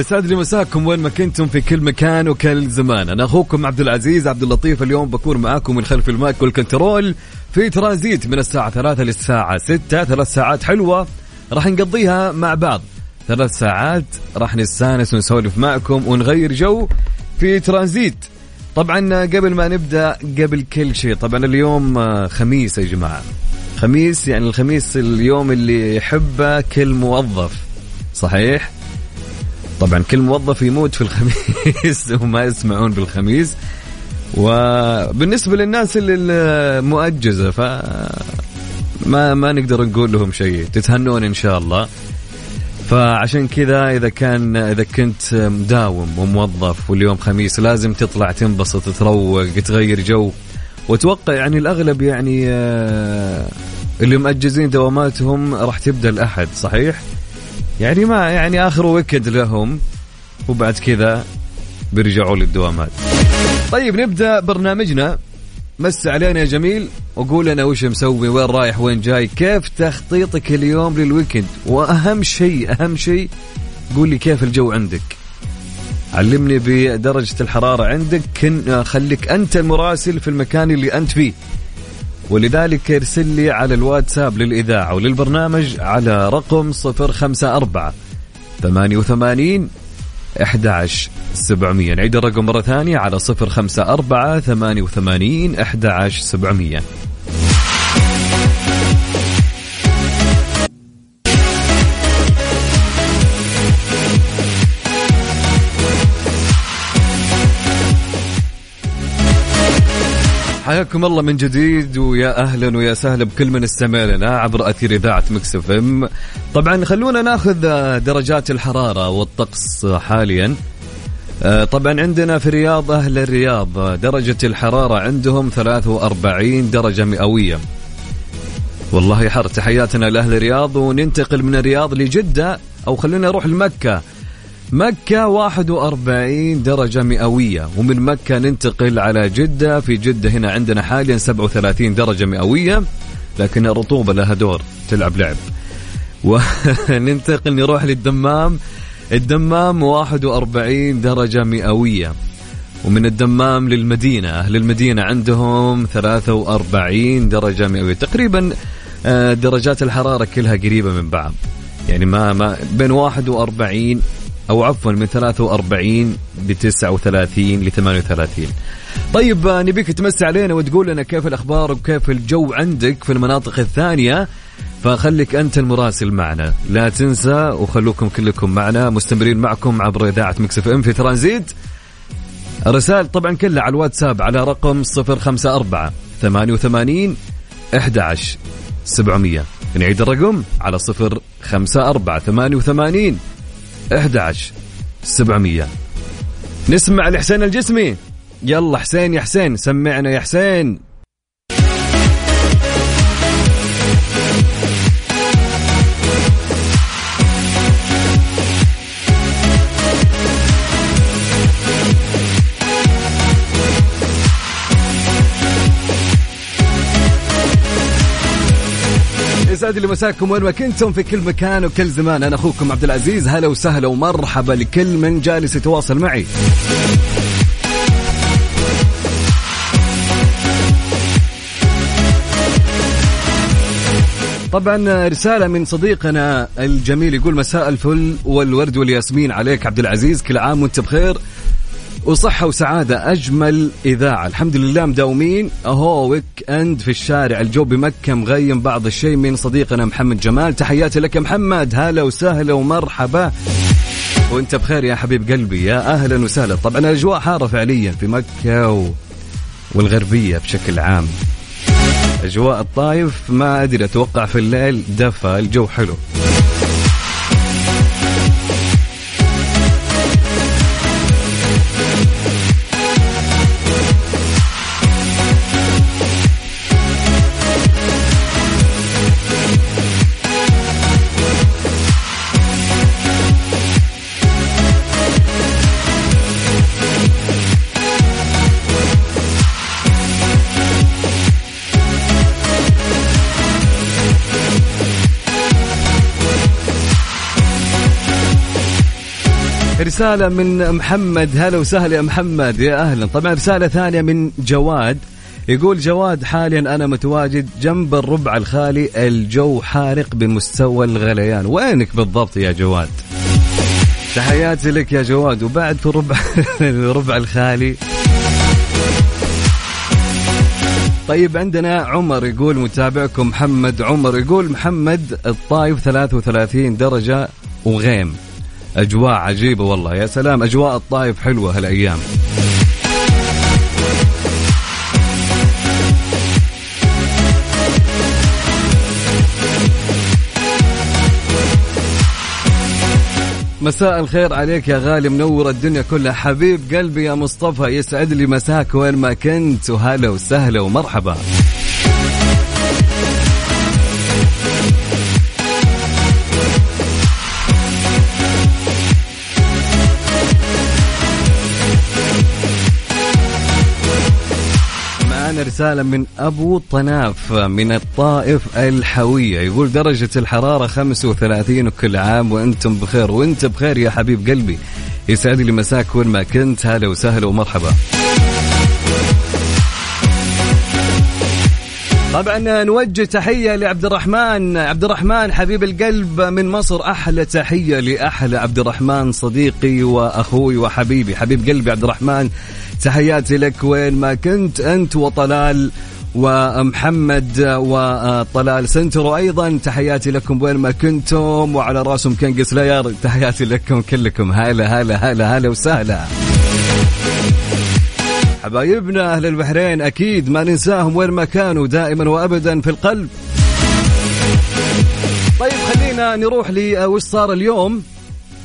يسعد لي مساكم وين ما كنتم في كل مكان وكل زمان. أنا أخوكم عبد العزيز عبد اللطيف اليوم بكون معاكم من خلف ال mic وال control في ترانزيت من الساعة ثلاثة للساعة ستة. ثلاث ساعات حلوة راح نقضيها مع بعض. ثلاث ساعات راح نستانس ونسولف معكم ونغير جو في ترانزيت. طبعا قبل ما نبدأ قبل كل شيء طبعا اليوم خميس يا جماعة. خميس يعني الخميس اليوم اللي يحبه كل موظف. صحيح؟ طبعا كل موظف يموت في الخميس وما يسمعون بالخميس. وبالنسبة للناس اللي المؤجزة ف ما ما نقدر نقول لهم شيء. تتهنون إن شاء الله. فعشان كذا إذا كان إذا كنت مداوم وموظف واليوم خميس لازم تطلع تنبسط تروق تغير جو. واتوقع يعني الأغلب يعني آه، اللي مأجزين دواماتهم راح تبدأ الأحد صحيح؟ يعني ما يعني آخر ويكند لهم وبعد كذا بيرجعوا للدوامات. طيب نبدأ برنامجنا. مس علينا يا جميل وقول لنا وش مسوي وين رايح وين جاي كيف تخطيطك اليوم للويكند؟ وأهم شيء أهم شيء قول لي كيف الجو عندك. علمني بدرجة الحرارة عندك كن خليك أنت المراسل في المكان اللي أنت فيه. ولذلك ارسل لي على الواتساب للإذاعة وللبرنامج على رقم 054 88 11 700 نعيد الرقم مرة ثانية على 054 88 11 حياكم الله من جديد ويا أهلا ويا سهلا بكل من استمع لنا عبر أثير إذاعة مكس إم. طبعا خلونا نأخذ درجات الحرارة والطقس حاليا. آه، طبعا عندنا في الرياض أهل الرياض درجة الحرارة عندهم 43 درجة مئوية. والله حر تحياتنا لأهل الرياض وننتقل من الرياض لجدة أو خلينا نروح لمكة. مكة 41 درجة مئوية ومن مكة ننتقل على جدة في جدة هنا عندنا حاليا 37 درجة مئوية لكن الرطوبة لها دور تلعب لعب. وننتقل نروح للدمام. الدمام 41 درجة مئوية ومن الدمام للمدينة. أهل المدينة عندهم 43 درجة مئوية. تقريبا آه، درجات الحرارة كلها قريبة من بعض. يعني ما ما بين 41 أو عفوا من 43 ل 39 ل 38 طيب آه، نبيك تمسي علينا وتقول لنا كيف الأخبار وكيف الجو عندك في المناطق الثانية. فخليك أنت المراسل معنا. لا تنسى وخلوكم كلكم معنا مستمرين معكم عبر إذاعة مكسف إم في ترانزيت. الرسائل طبعا كلها على الواتساب على رقم 054 88 11 700 نعيد الرقم على 054 88 11 700 نسمع لحسين الجسمي. يلا حسين يا حسين سمعنا يا حسين. يسعد لي مساكم وين ما كنتم في كل مكان وكل زمان. أنا أخوكم عبد العزيز هلا وسهلا ومرحبا لكل من جالس يتواصل معي. طبعا رسالة من صديقنا الجميل يقول مساء الفل والورد والياسمين عليك عبد العزيز كل عام وانت بخير. وصحة وسعادة أجمل إذاعة. الحمد لله مداومين. أهو ويك أند في الشارع. الجو بمكة مغيم بعض الشيء من صديقنا محمد جمال. تحياتي لك محمد. هلا وسهلا ومرحبا. وأنت بخير يا حبيب قلبي. يا أهلا وسهلا. طبعا الأجواء حارة فعليا في مكة و... والغربية بشكل عام. أجواء الطايف. ما أدري أتوقع في الليل دفى. الجو حلو. رسالة من محمد هلا وسهلا يا محمد يا أهلا. طبعا رسالة ثانية من جواد. يقول جواد حاليا أنا متواجد جنب الربع الخالي الجو حارق بمستوى الغليان. وينك بالضبط يا جواد؟ تحياتي لك يا جواد. وبعد في الربع الربع الخالي. طيب عندنا عمر يقول متابعكم محمد عمر. يقول محمد الطايف 33 درجة وغيم. أجواء عجيبة والله. يا سلام أجواء الطايف حلوة هالأيام. مساء الخير عليك يا غالي منور الدنيا كلها. حبيب قلبي يا مصطفى يسعد لي مساك وين ما كنت وهلا وسهلا ومرحبا. رسالة من أبو طناف من الطائف الحوية. يقول درجة الحرارة 35 وكل عام وأنتم بخير. وأنت بخير يا حبيب قلبي. يسعد لي مساك وين ما كنت. هلا وسهلا ومرحبا. طبعا نوجه تحية لعبد الرحمن. عبد الرحمن حبيب القلب من مصر أحلى تحية لأحلى عبد الرحمن صديقي وأخوي وحبيبي. حبيب قلبي عبد الرحمن تحياتي لك وين ما كنت أنت وطلال ومحمد وطلال سنتر أيضا. تحياتي لكم وين ما كنتم وعلى رأسهم كنقس لاير تحياتي لكم كلكم. هلا هلا هلا هلا وسهلا. حبايبنا أهل البحرين أكيد ما ننساهم وين ما كانوا دائما وابدا في القلب. طيب خلينا نروح لوش صار اليوم.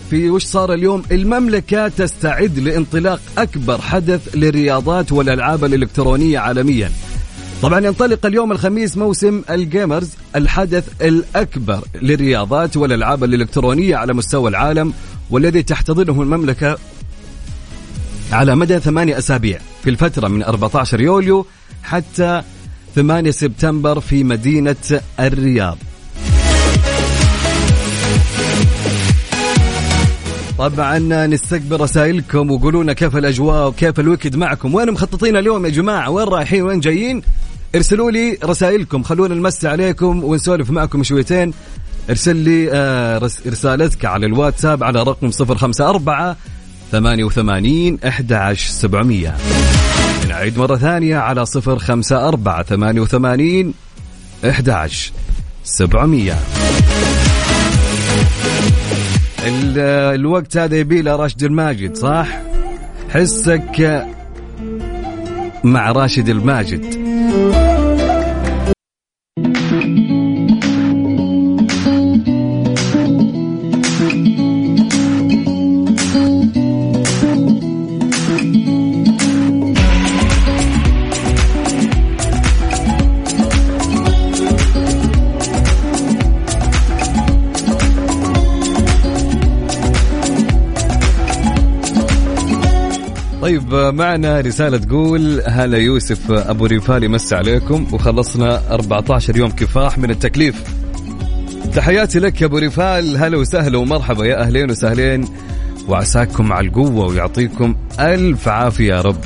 في وش صار اليوم؟ المملكة تستعد لانطلاق أكبر حدث للرياضات والألعاب الإلكترونية عالميا. طبعا ينطلق اليوم الخميس موسم الجيمرز الحدث الأكبر للرياضات والألعاب الإلكترونية على مستوى العالم والذي تحتضنه المملكة على مدى ثمانية أسابيع في الفترة من 14 يوليو حتى 8 سبتمبر في مدينة الرياض. طبعا نستقبل رسائلكم وقولوا لنا كيف الأجواء وكيف الويكد معكم. وين مخططين اليوم يا جماعة؟ وين رايحين؟ وين جايين؟ ارسلوا لي رسائلكم. خلونا نمسي عليكم ونسولف معكم شويتين. ارسل لي آه رسالتك على الواتساب على رقم 054 88 11 700 نعيد مرة ثانية على 054 88 11 الوقت هذا يبي له راشد الماجد صح؟ حسك مع راشد الماجد معنا رسالة تقول هلا يوسف أبو ريفال يمسي عليكم وخلصنا 14 يوم كفاح من التكليف. تحياتي لك يا أبو ريفال هلا وسهلا ومرحبا يا أهلين وسهلين وعساكم على القوة ويعطيكم ألف عافية يا رب.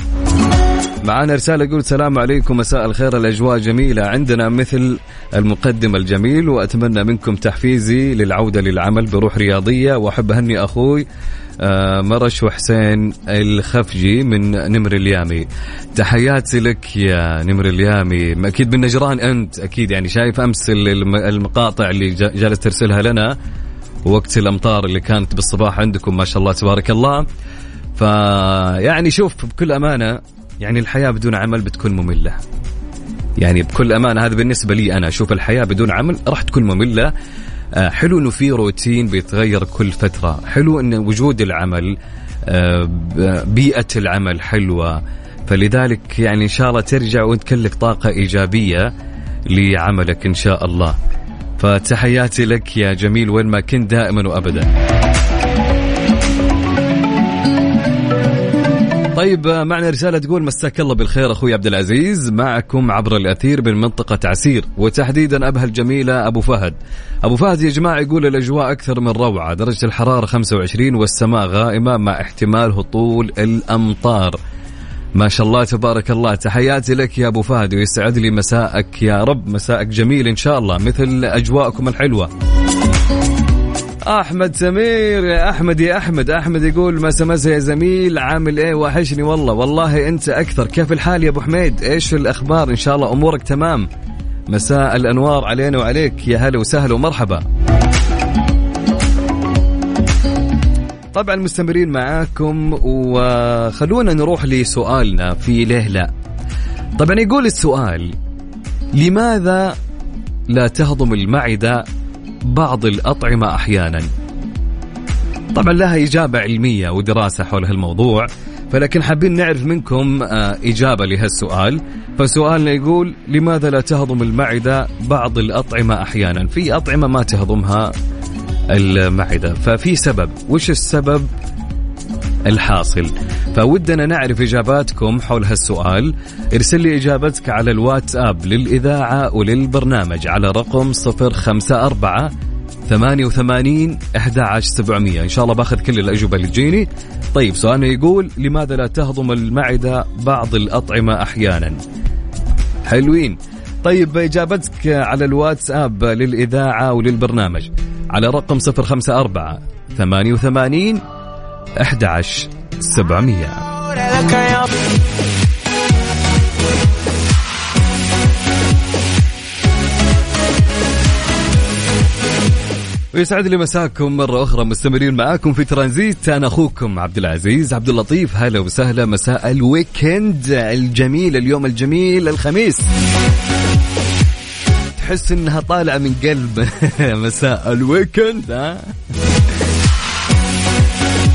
معنا رسالة يقول السلام عليكم مساء الخير الأجواء جميلة عندنا مثل المقدم الجميل وأتمنى منكم تحفيزي للعودة للعمل بروح رياضية وأحب أهني أخوي مرش وحسين الخفجي من نمر اليامي. تحياتي لك يا نمر اليامي. أكيد من نجران أنت أكيد يعني شايف أمس المقاطع اللي جالس ترسلها لنا. وقت الأمطار اللي كانت بالصباح عندكم ما شاء الله تبارك الله. فيعني شوف بكل أمانة يعني الحياة بدون عمل بتكون مملة. يعني بكل أمانة هذا بالنسبة لي أنا. أشوف الحياة بدون عمل راح تكون مملة. آه، حلو إنه في روتين بيتغير كل فترة. حلو إن وجود العمل آه، بيئة العمل حلوة. فلذلك يعني إن شاء الله ترجع لك طاقة إيجابية لعملك إن شاء الله. فتحياتي لك يا جميل وين ما كنت دائما وابدا. طيب معنا رسالة تقول مساك الله بالخير أخوي عبد العزيز. معكم عبر الأثير من منطقة عسير وتحديدا أبها الجميلة أبو فهد. أبو فهد يا جماعة يقول الأجواء أكثر من روعة. درجة الحرارة 25 والسماء غائمة مع احتمال هطول الأمطار. ما شاء الله تبارك الله. تحياتي لك يا أبو فهد ويسعد لي مساءك يا رب. مساءك جميل إن شاء الله مثل أجواءكم الحلوة. أحمد سمير يا أحمد يا أحمد. أحمد يقول مسا مسا يا زميل؟ عامل إيه؟ وحشني والله. والله أنت أكثر. كيف الحال يا أبو حميد؟ إيش الأخبار؟ إن شاء الله أمورك تمام. مساء الأنوار علينا وعليك. يا هلا وسهلا ومرحبا. طبعا مستمرين معاكم وخلونا نروح لسؤالنا في ليه لا طبعا يقول السؤال لماذا لا تهضم المعدة بعض الأطعمة أحيانا. طبعا لها إجابة علمية ودراسة حول هالموضوع فلكن حابين نعرف منكم آه، إجابة لهالسؤال. فسؤالنا يقول لماذا لا تهضم المعدة بعض الأطعمة أحيانا؟ في أطعمة ما تهضمها المعدة ففي سبب. وش السبب؟ الحاصل. فودنا نعرف إجاباتكم حول هالسؤال. ارسل لي إجابتك على الواتساب للإذاعة وللبرنامج على رقم 054 88 11700 إن شاء الله باخذ كل الأجوبة اللي تجيني. طيب سؤالنا يقول لماذا لا تهضم المعدة بعض الأطعمة أحيانا؟ حلوين. طيب إجابتك على الواتساب للإذاعة وللبرنامج على رقم 054 88 11 700 ويسعد لي مساكم مرة أخرى مستمرين معاكم في ترانزيت. أنا أخوكم عبد العزيز عبد اللطيف. هلا وسهلا مساء ال weekend الجميل اليوم الجميل الخميس. تحس إنها طالعة من قلب. مساء ال weekend ها؟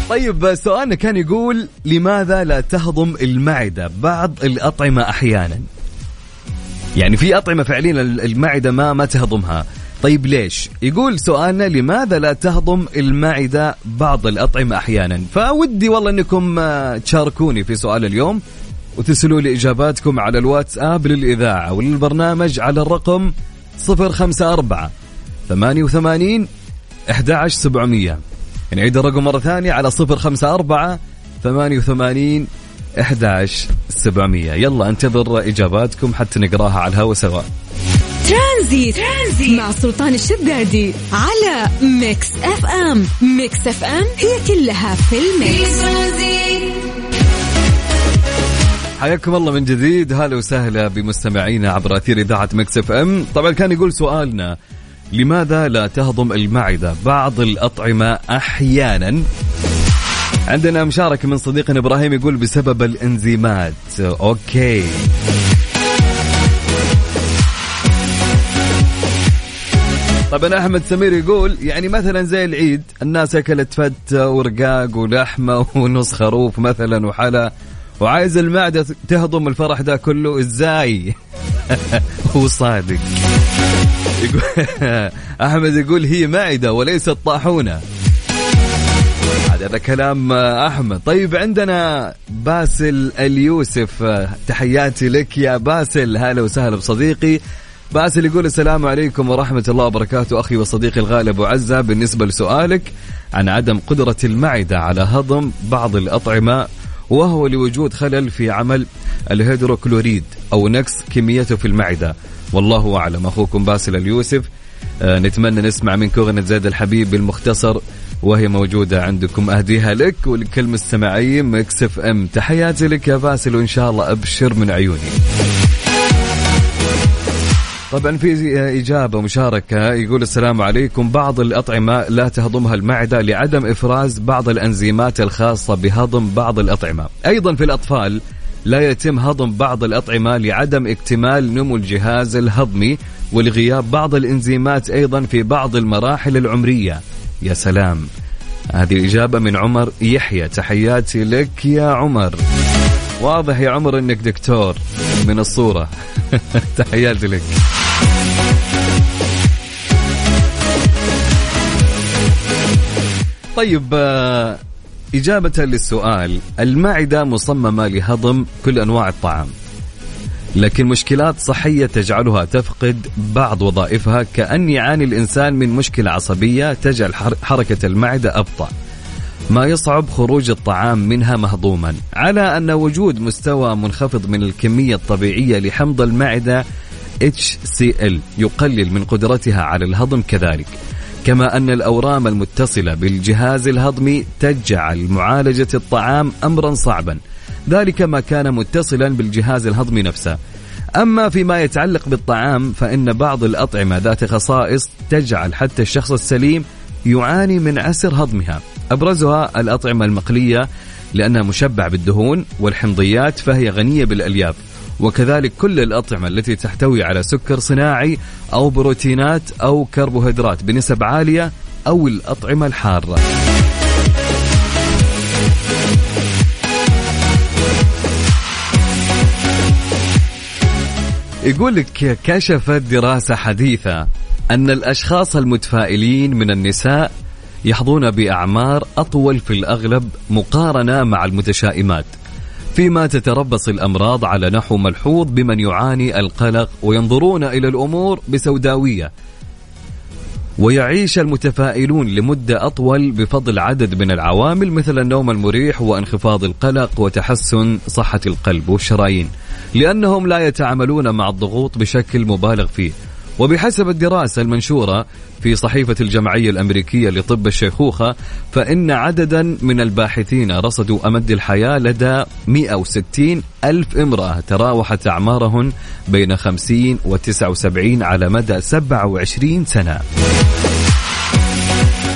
طيب سؤالنا كان يقول لماذا لا تهضم المعدة بعض الأطعمة أحيانا يعني في أطعمة فعليا المعدة ما ما تهضمها طيب ليش؟ يقول سؤالنا لماذا لا تهضم المعدة بعض الأطعمة أحيانا؟ فودي والله أنكم آه، تشاركوني في سؤال اليوم وتسلوا لي إجاباتكم على الواتساب للإذاعة وللبرنامج على الرقم 054 88 11700 نعيد الرقم مرة ثانية على صفر خمسة أربعة ثمانية وثمانين أحد عشر سبعمية. يلا انتظر إجاباتكم حتى نقراها على الهواء سوا. Tranzit. Tranzit مع سلطان الشدادي على Mix FM. Mix FM هي كلها في ال mix. حياكم الله من جديد. هلا وسهلا بمستمعينا عبر أثير إذاعة Mix FM. طبعا كان يقول سؤالنا لماذا لا تهضم المعدة؟ بعض الأطعمة أحيانا. عندنا مشاركه من صديقنا إبراهيم يقول بسبب الإنزيمات. أوكي. طبعا أحمد سمير يقول يعني مثلا زي العيد الناس اكلت فته ورقاق ولحمة ونص خروف مثلا وحلا. وعايز المعدة تهضم الفرح ده كله إزاي؟ هو صادق. أحمد يقول هي معدة وليست طاحونة. هذا كلام أحمد. طيب عندنا باسل اليوسف تحياتي لك يا باسل. هلا وسهلا بصديقي. باسل يقول السلام عليكم ورحمة الله وبركاته أخي وصديقي الغالي أبو عزة بالنسبة لسؤالك عن عدم قدرة المعدة على هضم بعض الأطعمة وهو لوجود خلل في عمل الهيدروكلوريد أو نقص كميته في المعدة. والله أعلم. أخوكم باسل اليوسف آه نتمنى نسمع منك أغنية زيد الحبيب بالمختصر وهي موجودة عندكم. أهديها لك ولكل مستمعين Mix FM. تحياتي لك يا باسل وإن شاء الله أبشر من عيوني. طبعا في إجابة مشاركة يقول السلام عليكم. بعض الأطعمة لا تهضمها المعدة لعدم إفراز بعض الأنزيمات الخاصة بهضم بعض الأطعمة. أيضا في الأطفال لا يتم هضم بعض الأطعمة لعدم اكتمال نمو الجهاز الهضمي ولغياب بعض الإنزيمات أيضا في بعض المراحل العمرية. يا سلام. هذه إجابة من عمر يحيى. تحياتي لك يا عمر. واضح يا عمر إنك دكتور من الصورة. تحياتي لك. طيب آه، إجابة للسؤال المعدة مصممة لهضم كل أنواع الطعام لكن مشكلات صحية تجعلها تفقد بعض وظائفها. كأن يعاني الإنسان من مشكلة عصبية تجعل حركة المعدة أبطأ ما يصعب خروج الطعام منها مهضوما. على أن وجود مستوى منخفض من الكمية الطبيعية لحمض المعدة HCl يقلل من قدرتها على الهضم كذلك. كما أن الأورام المتصلة بالجهاز الهضمي تجعل معالجة الطعام أمرا صعبا. ذلك ما كان متصلا بالجهاز الهضمي نفسه. أما فيما يتعلق بالطعام فإن بعض الأطعمة ذات خصائص تجعل حتى الشخص السليم يعاني من عسر هضمها. أبرزها الأطعمة المقلية لأنها مشبع بالدهون والحمضيات فهي غنية بالألياف. وكذلك كل الأطعمة التي تحتوي على سكر صناعي أو بروتينات أو كربوهيدرات بنسب عالية أو الأطعمة الحارة. يقول لك كشفت دراسة حديثة أن الأشخاص المتفائلين من النساء يحظون بأعمار أطول في الأغلب مقارنة مع المتشائمات. فيما تتربص الأمراض على نحو ملحوظ بمن يعاني القلق وينظرون إلى الأمور بسوداوية. ويعيش المتفائلون لمدة أطول بفضل عدد من العوامل مثل النوم المريح وانخفاض القلق وتحسن صحة القلب والشرايين لأنهم لا يتعاملون مع الضغوط بشكل مبالغ فيه. وبحسب الدراسة المنشورة في صحيفة الجمعية الأمريكية لطب الشيخوخة فإن عددا من الباحثين رصدوا أمد الحياة لدى 160 ألف امرأة تراوحت أعمارهن بين 50 و 79 على مدى 27 سنة.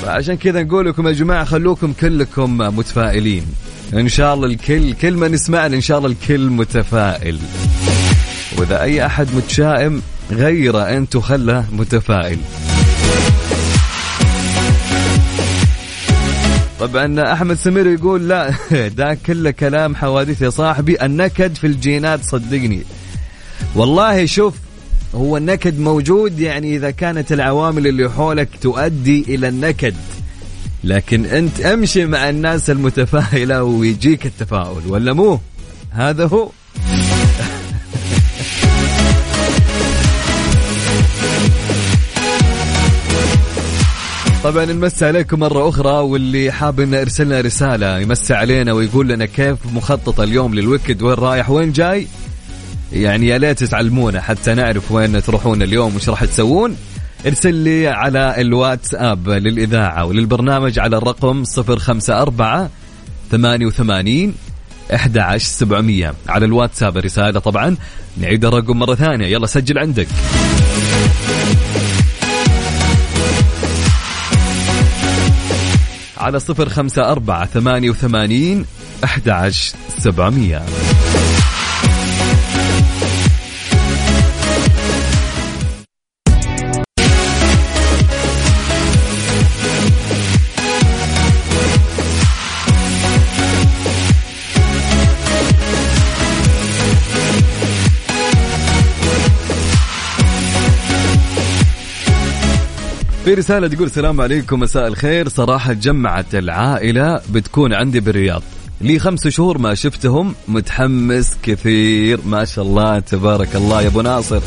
عشان كذا نقول لكم يا جماعة خلوكم كلكم متفائلين. إن شاء الله الكل كل ما نسمعنا إن شاء الله الكل متفائل. وإذا أي أحد متشائم غيره أنت وخله متفائل. طبعا أحمد سمير يقول لا ده كله كلام حوادث يا صاحبي النكد في الجينات صدقني. والله شوف هو النكد موجود يعني إذا كانت العوامل اللي حولك تؤدي إلى النكد. لكن أنت أمشي مع الناس المتفائلة ويجيك التفاؤل ولا مو؟ هذا هو. طبعا نمسي عليكم مرة أخرى واللي حاب إنه يرسلنا رسالة يمسي علينا ويقول لنا كيف مخطط اليوم للويكد وين رايح وين جاي؟ يعني يا ليت تعلمونا حتى نعرف وين تروحون اليوم وش راح تسوون. ارسل لي على الواتساب للإذاعة وللبرنامج على الرقم 054 88 11700 على الواتساب الرسالة طبعا نعيد الرقم مرة ثانية. يلا سجل عندك. على صفر خمسة أربعة ثمانية وثمانين أحد عشر سبعمية. في رسالة تقول السلام عليكم مساء الخير. صراحة جمعت العائلة بتكون عندي بالرياض. لي خمس شهور ما شفتهم متحمس كثير. ما شاء الله تبارك الله يا أبو ناصر.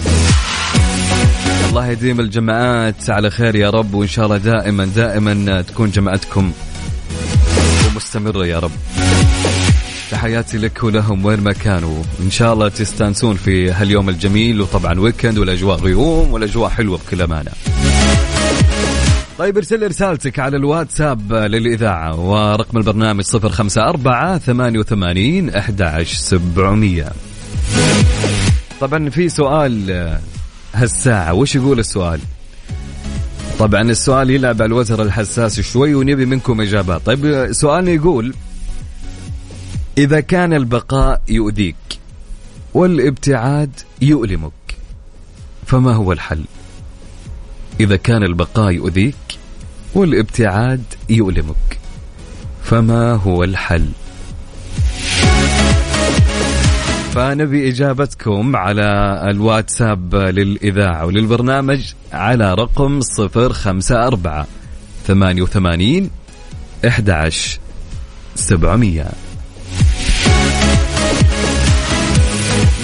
الله يديم الجماعات على خير يا رب وإن شاء الله دائما دائما تكون جماعتكم ومستمرة يا رب. تحياتي لك ولهم وين ما كانوا. إن شاء الله تستانسون في هاليوم الجميل وطبعا ويكند والأجواء غيوم والأجواء حلوة بكل أمانة. طيب ارسل رسالتك على الواتساب للإذاعة ورقم البرنامج صفر خمسة أربعة ثمانية وثمانين أحد سبعمية. طبعا في سؤال هالساعة وش يقول السؤال؟ طبعا السؤال يلعب على الوتر الحساس شوي ونبي منكم إجابات. طيب سؤالنا يقول إذا كان البقاء يؤذيك والابتعاد يؤلمك فما هو الحل؟ إذا كان البقاء يؤذيك والابتعاد يؤلمك. فما هو الحل؟ فنبي إجابتكم على الواتساب للإذاعة وللبرنامج على رقم 054 88 11 700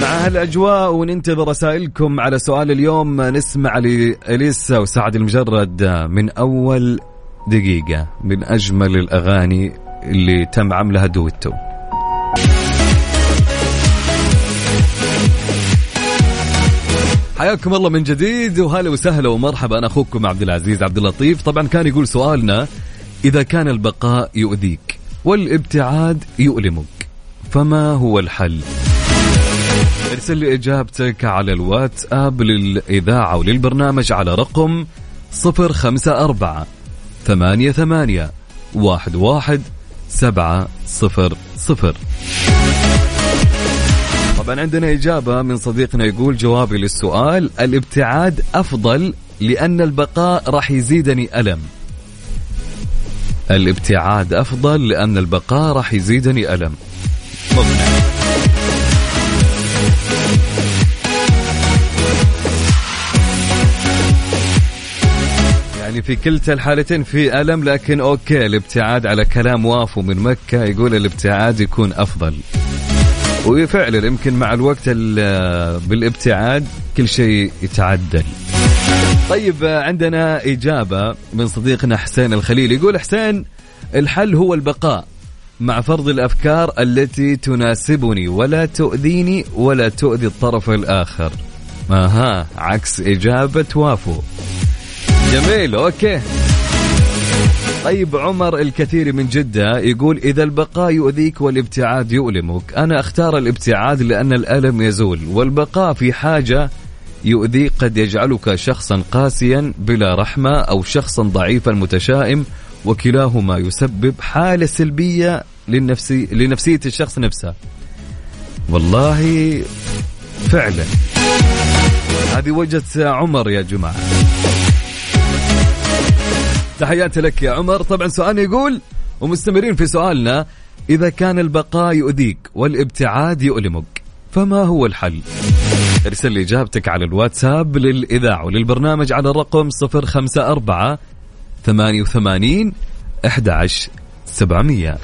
مع هالأجواء وننتظر رسائلكم على سؤال اليوم نسمع لإليسا وسعد المجرد من أول دقيقة من أجمل الأغاني اللي تم عملها دويتو. حياكم الله من جديد وهلا وسهلا ومرحبا. أنا أخوكم عبد العزيز عبد اللطيف. طبعا كان يقول سؤالنا إذا كان البقاء يؤذيك والابتعاد يؤلمك فما هو الحل؟ ارسل لي إجابتك على الواتساب للإذاعة وللبرنامج على رقم 054 ثمانية ثمانية واحد واحد سبعة صفر صفر. طبعا عندنا إجابة من صديقنا يقول جوابي للسؤال الابتعاد أفضل لأن البقاء راح يزيدني ألم. الابتعاد أفضل لأن البقاء راح يزيدني ألم. مقنع يعني في كلتا الحالتين في ألم لكن أوكي الابتعاد على كلام وافو من مكة يقول الابتعاد يكون أفضل. وفعلا يمكن مع الوقت بالابتعاد كل شيء يتعدل. طيب عندنا إجابة من صديقنا حسين الخليل. يقول حسين الحل هو البقاء مع فرض الأفكار التي تناسبني ولا تؤذيني ولا تؤذي الطرف الآخر. أها عكس إجابة وافو. جميل أوكي. طيب عمر الكثير من جدة يقول إذا البقاء يؤذيك والابتعاد يؤلمك. أنا أختار الابتعاد لأن الألم يزول والبقاء في حاجة يؤذيك قد يجعلك شخصا قاسيا بلا رحمة أو شخصا ضعيفا متشائم وكلاهما يسبب حالة سلبية للنفسي لنفسية الشخص نفسه. والله فعلا. هذه وجهة عمر يا جماعة. تحياتي لك يا عمر. طبعا سؤالنا يقول ومستمرين في سؤالنا إذا كان البقاء يؤذيك والابتعاد يؤلمك فما هو الحل؟ ارسل لي إجابتك على الواتساب للإذاعة وللبرنامج على الرقم 054 88 11 700